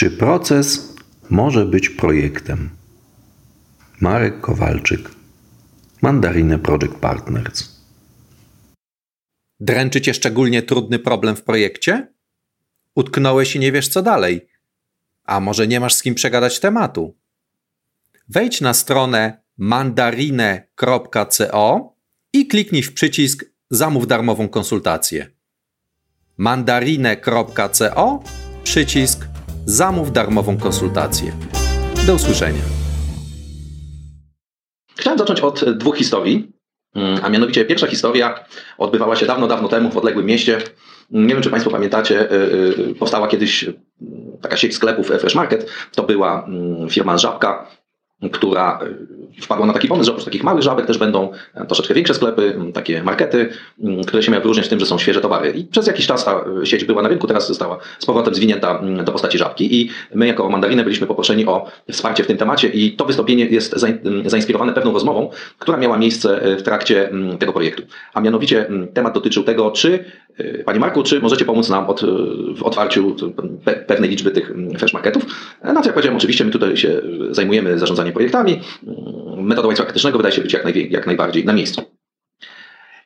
Czy proces może być projektem? Marek Kowalczyk, Mandarinę Project Partners. Dręczy cię szczególnie trudny problem w projekcie? Utknąłeś i nie wiesz co dalej? A może nie masz z kim przegadać tematu? Wejdź na stronę mandarinę.co i kliknij w przycisk Zamów darmową konsultację. mandarinę.co przycisk Zamów darmową konsultację. Do usłyszenia. Chciałem zacząć od dwóch historii. A mianowicie pierwsza historia odbywała się dawno, dawno temu w odległym mieście. Nie wiem, czy Państwo pamiętacie, y, y, powstała kiedyś taka sieć sklepów Fresh Market. To była firma Żabka, która e, wpadła na taki pomysł, że oprócz takich małych żabek też będą e, troszeczkę większe sklepy, takie markety, które się miały wyróżniać tym, że są świeże towary. I przez jakiś czas ta e, sieć była na rynku, teraz została z powrotem zwinięta do postaci żabki i my jako Mandarinę byliśmy poproszeni o wsparcie w tym temacie i to wystąpienie jest zainspirowane pewną rozmową, która miała miejsce w trakcie tego projektu. A mianowicie temat dotyczył tego, czy Panie Marku, czy możecie pomóc nam od, w otwarciu pewnej liczby tych fresh marketów? No to jak powiedziałem, oczywiście my tutaj się zajmujemy zarządzaniem projektami. Mm, metoda łańcucha krytycznego wydaje się być jak, naj, jak najbardziej na miejscu.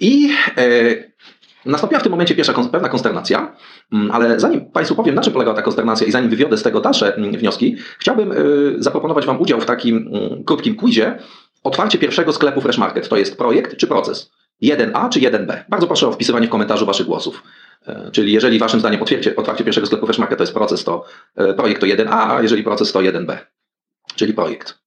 I e, nastąpiła w tym momencie pierwsza pewna konsternacja, mm, ale zanim Państwu powiem, na czym polega ta konsternacja i zanim wywiodę z tego dalsze mm, wnioski, chciałbym e, zaproponować Wam udział w takim krótkim quizie otwarcie pierwszego sklepu Fresh Market. To jest projekt czy proces? 1A czy 1B? Bardzo proszę o wpisywanie w komentarzu Waszych głosów. E, czyli jeżeli Waszym zdaniem otwarcie, pierwszego sklepu Fresh Market to jest proces, to e, projekt to 1A, a jeżeli proces to 1B, czyli projekt.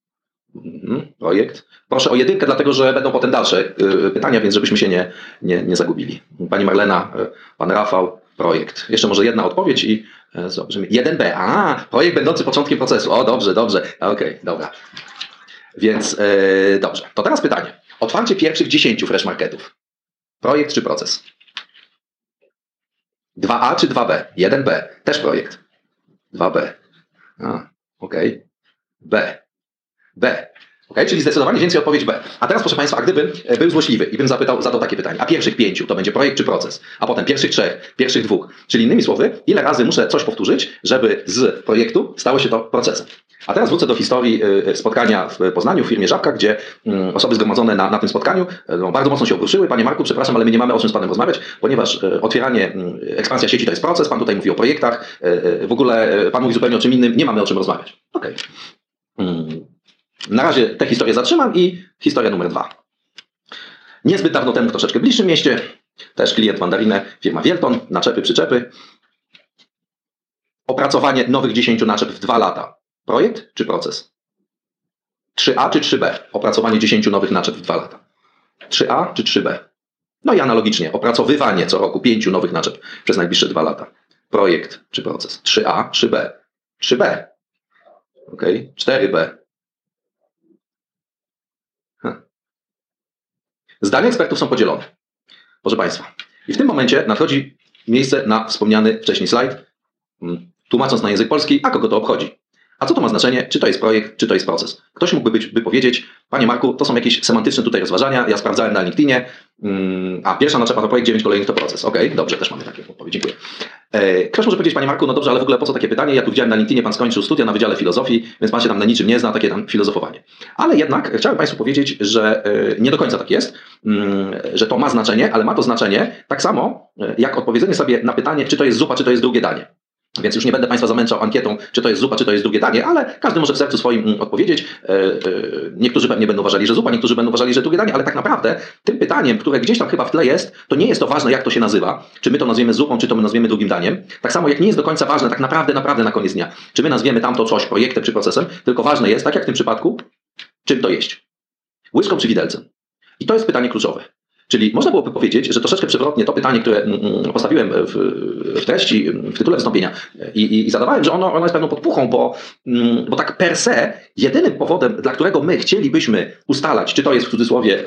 Mhm, projekt. Proszę o jedynkę, dlatego że będą potem dalsze y, pytania, więc żebyśmy się nie, nie, nie zagubili. Pani Marlena, pan Rafał, projekt. Jeszcze może jedna odpowiedź i zobaczymy. 1B. A, projekt będący początkiem procesu. O, dobrze, dobrze. Okej, okay, dobra. Więc dobrze. To teraz pytanie. Otwarcie pierwszych 10 fresh marketów. Projekt czy proces? 2A czy 2B? 1B. Też projekt. 2B. A, okej. Okay. B. B. Okay? Czyli zdecydowanie więcej odpowiedź B. A teraz proszę Państwa, a gdybym e, był złośliwy i bym zapytał, zadał takie pytanie, a pierwszych pięciu to będzie projekt czy proces, a potem pierwszych trzech, pierwszych dwóch. Czyli innymi słowy, ile razy muszę coś powtórzyć, żeby z projektu stało się to procesem. A teraz wrócę do historii e, spotkania w Poznaniu, w firmie Żabka, gdzie mm, osoby zgromadzone na, na tym spotkaniu e, no, bardzo mocno się obruszyły. Panie Marku, przepraszam, ale my nie mamy o czym z Panem rozmawiać, ponieważ otwieranie, mm, ekspansja sieci to jest proces, Pan tutaj mówi o projektach, w ogóle Pan mówi zupełnie o czym innym, nie mamy o czym rozmawiać. Okej. Okay. Hmm. Na razie tę historię zatrzymam i historia numer dwa. Niezbyt dawno temu w troszeczkę bliższym mieście, też klient mandarinę, firma Wielton, naczepy, przyczepy. Opracowanie nowych 10 naczep w dwa lata. Projekt czy proces? 3A czy 3B? Opracowanie 10 nowych naczep w dwa lata. 3A czy 3B? No i analogicznie, opracowywanie co roku 5 nowych naczep przez najbliższe dwa lata. Projekt czy proces? 3A, 3B? 3B. Ok, 4B, Zdania ekspertów są podzielone. Proszę Państwa. I w tym momencie nadchodzi miejsce na wspomniany wcześniej slajd, mm, tłumacząc na język polski, a kogo to obchodzi. A co to ma znaczenie, czy to jest projekt, czy to jest proces? Ktoś mógłby być, by powiedzieć, Panie Marku, to są jakieś semantyczne tutaj rozważania, ja sprawdzałem na LinkedInie, mm, a pierwsza naczepa to projekt, dziewięć kolejnych to proces. Okej, okay, dobrze, też mamy takie odpowiedzi, dziękuję. E, ktoś może powiedzieć, Panie Marku, no dobrze, ale w ogóle po co takie pytanie? Ja tu widziałem na LinkedInie, Pan skończył studia na Wydziale Filozofii, więc Pan się tam na niczym nie zna, takie tam filozofowanie. Ale jednak chciałem Państwu powiedzieć, że e, nie do końca tak jest, mm, że to ma znaczenie, ale ma to znaczenie tak samo, e, jak odpowiedzenie sobie na pytanie, czy to jest zupa, czy to jest drugie danie. Więc już nie będę Państwa zamęczał ankietą, czy to jest zupa, czy to jest drugie danie, ale każdy może w sercu swoim mm, odpowiedzieć. E, e, niektórzy pewnie będą uważali, że zupa, niektórzy będą uważali, że drugie danie, ale tak naprawdę tym pytaniem, które gdzieś tam chyba w tle jest, to nie jest to ważne, jak to się nazywa. Czy my to nazwiemy zupą, czy to my nazwiemy drugim daniem. Tak samo jak nie jest do końca ważne, tak naprawdę, naprawdę na koniec dnia, czy my nazwiemy tamto coś projektem czy procesem, tylko ważne jest, tak jak w tym przypadku, czym to jeść. Łyżką czy widelcem. I to jest pytanie kluczowe. Czyli można byłoby powiedzieć, że troszeczkę przewrotnie to pytanie, które mm, mm, postawiłem w, w treści, w tytule wystąpienia i, i, i zadawałem, że ono, ono jest pewną podpuchą, bo, mm, bo tak per se jedynym powodem, dla którego my chcielibyśmy ustalać, czy to jest w cudzysłowie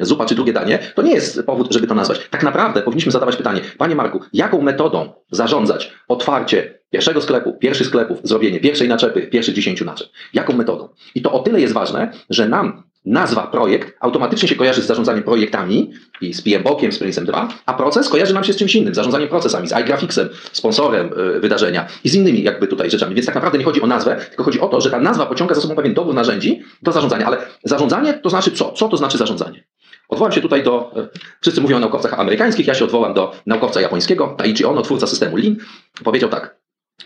zupa, czy drugie danie, to nie jest powód, żeby to nazwać. Tak naprawdę powinniśmy zadawać pytanie, Panie Marku, jaką metodą zarządzać otwarcie pierwszego sklepu, pierwszych sklepów, zrobienie pierwszej naczepy, pierwszych dziesięciu naczep? Jaką metodą? I to o tyle jest ważne, że nam nazwa projekt automatycznie się kojarzy z zarządzaniem projektami i z PMBOKiem, z Prince'em 2, a proces kojarzy nam się z czymś innym, zarządzaniem procesami, z iGraphicsem, sponsorem y, wydarzenia i z innymi jakby tutaj rzeczami. Więc tak naprawdę nie chodzi o nazwę, tylko chodzi o to, że ta nazwa pociąga za sobą pewien dobór narzędzi do zarządzania. Ale zarządzanie to znaczy co? Co to znaczy zarządzanie? Odwołam się tutaj do, y, wszyscy mówią o naukowcach amerykańskich, ja się odwołam do naukowca japońskiego, Taichi Ono, twórca systemu Lean, powiedział tak,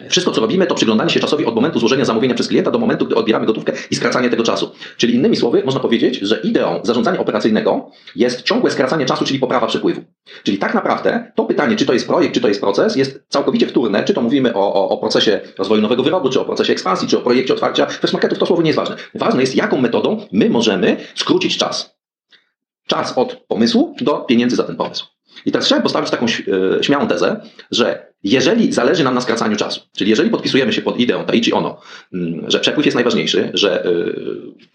wszystko, co robimy, to przyglądanie się czasowi od momentu złożenia zamówienia przez klienta do momentu, gdy odbieramy gotówkę i skracanie tego czasu. Czyli innymi słowy, można powiedzieć, że ideą zarządzania operacyjnego jest ciągłe skracanie czasu, czyli poprawa przepływu. Czyli tak naprawdę to pytanie, czy to jest projekt, czy to jest proces, jest całkowicie wtórne, czy to mówimy o, o, o procesie rozwoju nowego wyrobu, czy o procesie ekspansji, czy o projekcie otwarcia Fest Marketów, to słowo nie jest ważne. Ważne jest, jaką metodą my możemy skrócić czas. Czas od pomysłu do pieniędzy za ten pomysł. I teraz chciałem postawić taką e, śmiałą tezę, że jeżeli zależy nam na skracaniu czasu, czyli jeżeli podpisujemy się pod ideą Taichi Ono, mm, że przepływ jest najważniejszy, że e,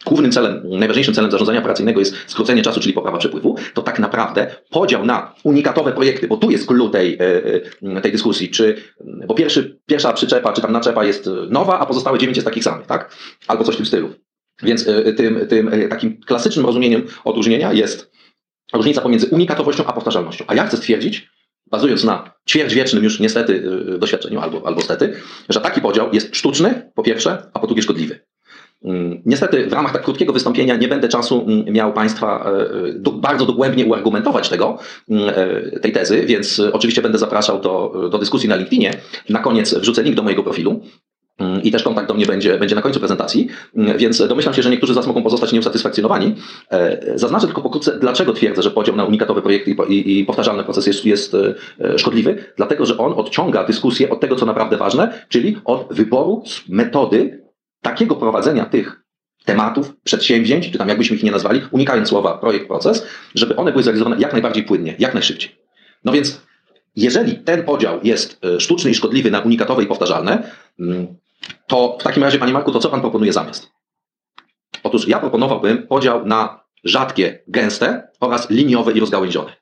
głównym celem, najważniejszym celem zarządzania operacyjnego jest skrócenie czasu, czyli poprawa przepływu, to tak naprawdę podział na unikatowe projekty, bo tu jest clue tej, e, tej dyskusji, czy, bo pierwszy, pierwsza przyczepa, czy tam naczepa jest nowa, a pozostałe dziewięć jest takich samych, tak? Albo coś w tym stylu. Więc tym, tym takim klasycznym rozumieniem odróżnienia jest różnica pomiędzy unikatowością a powtarzalnością. A ja chcę stwierdzić, bazując na ćwierćwiecznym już niestety y, doświadczeniu albo, albo stety, że taki podział jest sztuczny, po pierwsze, a po drugie szkodliwy. Mm, niestety w ramach tak krótkiego wystąpienia nie będę czasu mm, miał Państwa e, do, bardzo dogłębnie uargumentować tego, mm, e, tej tezy, więc oczywiście będę zapraszał do, do dyskusji na LinkedInie. Na koniec wrzucę link do mojego profilu. I też kontakt do mnie będzie, będzie na końcu prezentacji, więc domyślam się, że niektórzy z Was mogą pozostać nieusatysfakcjonowani. E, zaznaczę tylko pokrótce, dlaczego twierdzę, że podział na unikatowe projekty i, powtarzalny proces jest, jest e, szkodliwy. Dlatego, że on odciąga dyskusję od tego, co naprawdę ważne, czyli od wyboru metody takiego prowadzenia tych tematów, przedsięwzięć, czy tam jakbyśmy ich nie nazwali, unikając słowa projekt, proces, żeby one były zrealizowane jak najbardziej płynnie, jak najszybciej. No więc jeżeli ten podział jest e, sztuczny i szkodliwy na unikatowe i powtarzalne, to w takim razie, Panie Marku, to co Pan proponuje zamiast? Otóż ja proponowałbym podział na rzadkie, gęste oraz liniowe i rozgałęzione.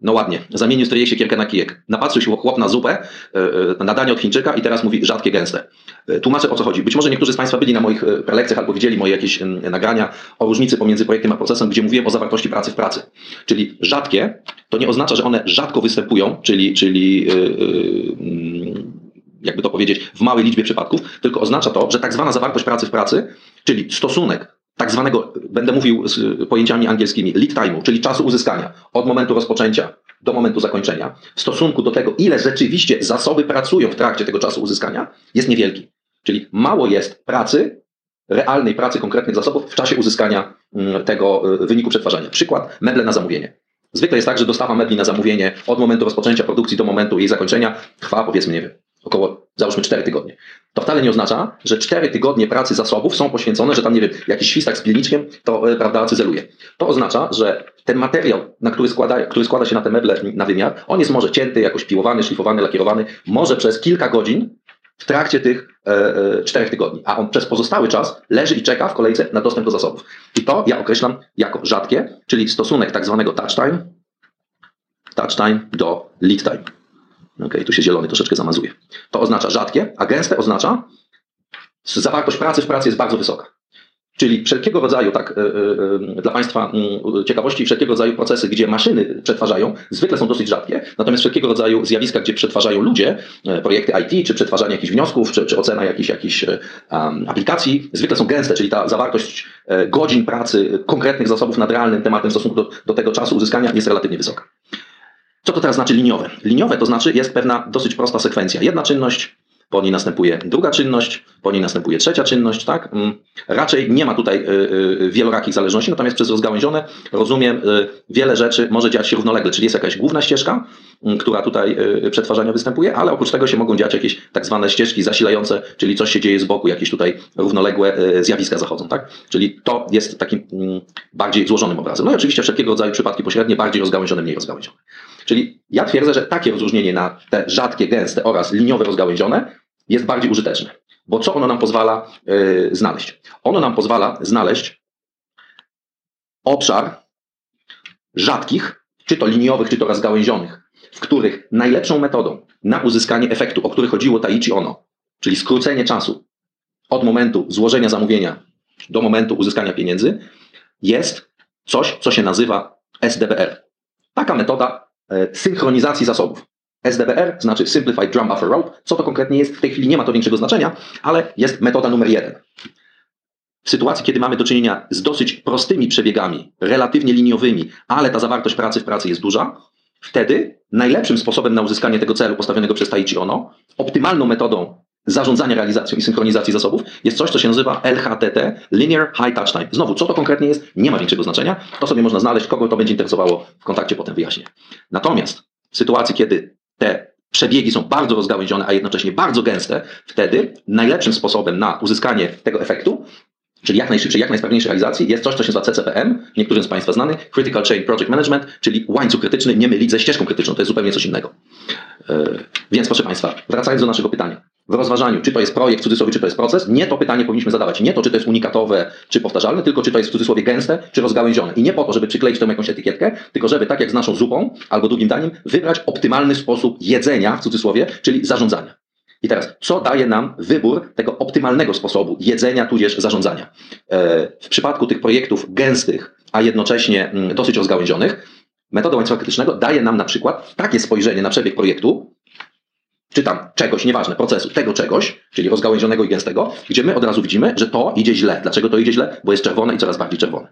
No ładnie, zamienił stryje się kierkę na kijek. Napatrzył się chłop na zupę, e, e, na danie od Chińczyka i teraz mówi rzadkie, gęste. E, tłumaczę o co chodzi. Być może niektórzy z Państwa byli na moich prelekcjach albo widzieli moje jakieś nagrania o różnicy pomiędzy projektem a procesem, gdzie mówiłem o zawartości pracy w pracy. Czyli rzadkie to nie oznacza, że one rzadko występują, czyli, czyli yy, yy, jakby to powiedzieć, w małej liczbie przypadków, tylko oznacza to, że tak zwana zawartość pracy w pracy, czyli stosunek tak zwanego, będę mówił z pojęciami angielskimi, lead time'u, czyli czasu uzyskania od momentu rozpoczęcia do momentu zakończenia, w stosunku do tego, ile rzeczywiście zasoby pracują w trakcie tego czasu uzyskania, jest niewielki. Czyli mało jest pracy, realnej pracy konkretnych zasobów w czasie uzyskania mm, tego y, wyniku przetwarzania. Przykład, meble na zamówienie. Zwykle jest tak, że dostawa mebli na zamówienie od momentu rozpoczęcia produkcji do momentu jej zakończenia trwa powiedzmy, nie wiem, około załóżmy 4 tygodnie. To wcale nie oznacza, że 4 tygodnie pracy zasobów są poświęcone, że tam, nie wiem, jakiś świstak z pilniczkiem to, e, prawda, cyzeluje. To oznacza, że ten materiał, na który, składa, który składa się na te meble na wymiar, on jest może cięty, jakoś piłowany, szlifowany, lakierowany, może przez kilka godzin w trakcie tych e, e, czterech tygodni, a on przez pozostały czas leży i czeka w kolejce na dostęp do zasobów. I to ja określam jako rzadkie, czyli stosunek tak zwanego touch time, touch time do lead time. Ok, tu się zielony troszeczkę zamazuje. To oznacza rzadkie, a gęste oznacza zawartość pracy w pracy jest bardzo wysoka. Czyli wszelkiego rodzaju, tak, yy, yy, dla Państwa yy, ciekawości, wszelkiego rodzaju procesy, gdzie maszyny przetwarzają, zwykle są dosyć rzadkie, natomiast wszelkiego rodzaju zjawiska, gdzie przetwarzają ludzie, projekty IT, czy przetwarzanie jakichś wniosków, czy, czy ocena jakichś, jakichś um, aplikacji, zwykle są gęste, czyli ta zawartość godzin pracy, konkretnych zasobów nad realnym tematem w stosunku do, do tego czasu uzyskania jest relatywnie wysoka. Co to teraz znaczy liniowe? Liniowe to znaczy jest pewna dosyć prosta sekwencja. Jedna czynność, po niej następuje druga czynność, po niej następuje trzecia czynność, tak? Mm, raczej nie ma tutaj y, y, wielorakich zależności, natomiast przez rozgałęzione rozumiem, y, wiele rzeczy może dziać się równolegle, czyli jest jakaś główna ścieżka, mm, która tutaj przetwarzania występuje, ale oprócz tego się mogą dziać jakieś tak zwane ścieżki zasilające, czyli coś się dzieje z boku, jakieś tutaj równoległe zjawiska zachodzą, tak? Czyli to jest takim mm, bardziej złożonym obrazem. No i oczywiście wszelkiego rodzaju przypadki pośrednie, bardziej rozgałęzione, mniej rozgałęzione. Czyli ja twierdzę, że takie rozróżnienie na te rzadkie, gęste oraz liniowe rozgałęzione jest bardziej użyteczne. Bo co ono nam pozwala yy, znaleźć? Ono nam pozwala znaleźć obszar rzadkich, czy to liniowych, czy to rozgałęzionych, w których najlepszą metodą na uzyskanie efektu, o który chodziło Taichi Ono, czyli skrócenie czasu od momentu złożenia zamówienia do momentu uzyskania pieniędzy, jest coś, co się nazywa SDBR. Taka metoda synchronizacji zasobów. SDBR znaczy Simplified Drum Buffer Rope. Co to konkretnie jest? W tej chwili nie ma to większego znaczenia, ale jest metoda numer jeden. W sytuacji, kiedy mamy do czynienia z dosyć prostymi przebiegami, relatywnie liniowymi, ale ta zawartość pracy w pracy jest duża, wtedy najlepszym sposobem na uzyskanie tego celu postawionego przez Taichi Ono, optymalną metodą zarządzania realizacją i synchronizacji zasobów jest coś, co się nazywa LHTT, Linear High Touch Time. Znowu, co to konkretnie jest, nie ma większego znaczenia. To sobie można znaleźć, kogo to będzie interesowało w kontakcie, potem wyjaśnię. Natomiast w sytuacji, kiedy te przebiegi są bardzo rozgałęzione, a jednocześnie bardzo gęste, wtedy najlepszym sposobem na uzyskanie tego efektu czyli jak najszybszej, jak najsprawniejszej realizacji, jest coś, co się nazywa CCPM, niektórym z Państwa znany, Critical Chain Project Management, czyli łańcuch krytyczny, nie mylić ze ścieżką krytyczną, to jest zupełnie coś innego. Yy, więc proszę Państwa, wracając do naszego pytania. W rozważaniu, czy to jest projekt w cudzysłowie, czy to jest proces, nie to pytanie powinniśmy zadawać. Nie to, czy to jest unikatowe, czy powtarzalne, tylko czy to jest w cudzysłowie gęste, czy rozgałęzione. I nie po to, żeby przykleić tą jakąś etykietkę, tylko żeby tak jak z naszą zupą albo drugim daniem, wybrać optymalny sposób jedzenia w cudzysłowie, czyli zarządzania. I teraz, co daje nam wybór tego optymalnego sposobu jedzenia tudzież zarządzania? E, w przypadku tych projektów gęstych, a jednocześnie mm, dosyć rozgałęzionych, metoda łańcucha krytycznego daje nam na przykład takie spojrzenie na przebieg projektu, czy tam czegoś, nieważne, procesu, tego czegoś, czyli rozgałęzionego i gęstego, gdzie my od razu widzimy, że to idzie źle. Dlaczego to idzie źle? Bo jest czerwone i coraz bardziej czerwone.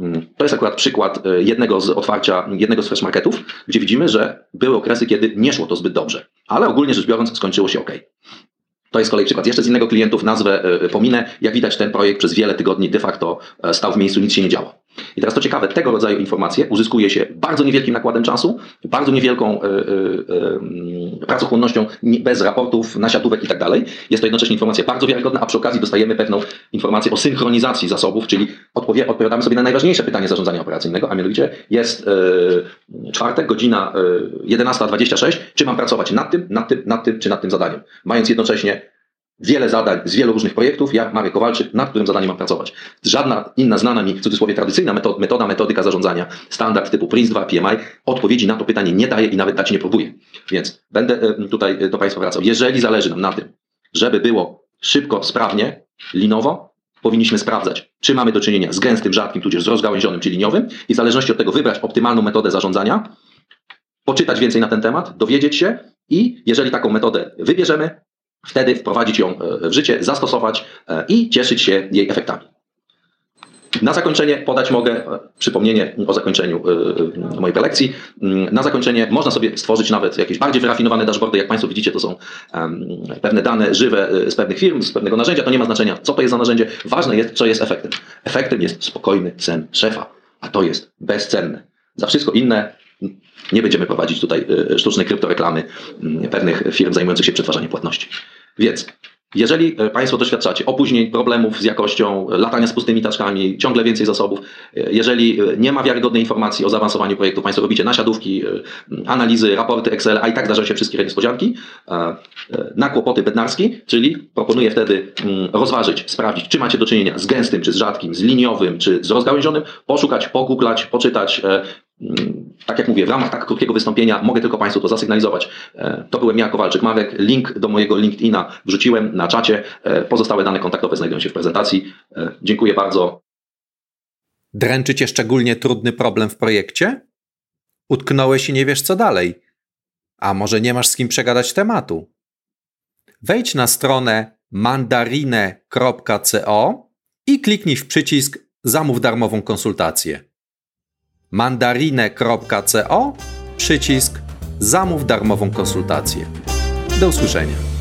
Mm, to jest akurat przykład e, jednego z otwarcia, jednego z fresh marketów, gdzie widzimy, że były okresy, kiedy nie szło to zbyt dobrze, ale ogólnie rzecz biorąc skończyło się ok. To jest kolej przykład. Jeszcze z innego klientów nazwę e, pominę. Jak widać, ten projekt przez wiele tygodni de facto e, stał w miejscu, nic się nie działo. I teraz to ciekawe, tego rodzaju informacje uzyskuje się bardzo niewielkim nakładem czasu, bardzo niewielką y, pracochłonnością, bez raportów, nasiadówek i tak dalej. Jest to jednocześnie informacja bardzo wiarygodna, a przy okazji dostajemy pewną informację o synchronizacji zasobów, czyli odpowie, odpowiadamy sobie na najważniejsze pytanie zarządzania operacyjnego, a mianowicie jest czwartek, godzina 11.26, czy mam pracować nad tym, nad tym, nad tym, czy nad tym zadaniem, mając jednocześnie wiele zadań z wielu różnych projektów, ja, Marek Kowalczyk, nad którym zadaniem mam pracować. Żadna inna znana mi, w cudzysłowie tradycyjna metoda, metodyka zarządzania, standard typu PRINCE2, PMI, odpowiedzi na to pytanie nie daje i nawet dać nie próbuje. Więc będę tutaj e, do Państwa wracał. Jeżeli zależy nam na tym, żeby było szybko, sprawnie, linowo, powinniśmy sprawdzać, czy mamy do czynienia z gęstym, rzadkim, tudzież z rozgałęzionym, czy liniowym i w zależności od tego wybrać optymalną metodę zarządzania, poczytać więcej na ten temat, dowiedzieć się i jeżeli taką metodę wybierzemy, wtedy wprowadzić ją e, w życie, zastosować e, i cieszyć się jej efektami. Na zakończenie podać mogę e, przypomnienie o zakończeniu mojej prelekcji. Mm, na zakończenie można sobie stworzyć nawet jakieś bardziej wyrafinowane dashboardy. Jak Państwo widzicie, to są pewne dane żywe z pewnych firm, z pewnego narzędzia. To nie ma znaczenia, co to jest za narzędzie. Ważne jest, co jest efektem. Efektem jest spokojny sen szefa, a to jest bezcenne. Za wszystko inne nie będziemy prowadzić tutaj sztucznej kryptoreklamy mm, pewnych firm zajmujących się przetwarzaniem płatności. Więc jeżeli e, Państwo doświadczacie opóźnień, problemów z jakością, latania z pustymi taczkami, ciągle więcej zasobów, e, jeżeli e, nie ma wiarygodnej informacji o zaawansowaniu projektu, Państwo robicie nasiadówki, analizy, raporty Excel, a i tak zdarzają się wszystkie niespodzianki, na kłopoty bednarski, czyli proponuję wtedy mm, rozważyć, sprawdzić, czy macie do czynienia z gęstym, czy z rzadkim, z liniowym, czy z rozgałęzionym, poszukać, pogooglać, poczytać, tak jak mówię, w ramach tak krótkiego wystąpienia mogę tylko Państwu to zasygnalizować. To byłem ja, Kowalczyk Marek. Link do mojego LinkedIna wrzuciłem na czacie. E, pozostałe dane kontaktowe znajdują się w prezentacji. E, dziękuję bardzo. Dręczy Cię szczególnie trudny problem w projekcie? Utknąłeś i nie wiesz co dalej? A może nie masz z kim przegadać tematu? Wejdź na stronę mandarine.co i kliknij w przycisk Zamów darmową konsultację. mandarine.co przycisk Zamów darmową konsultację. Do usłyszenia.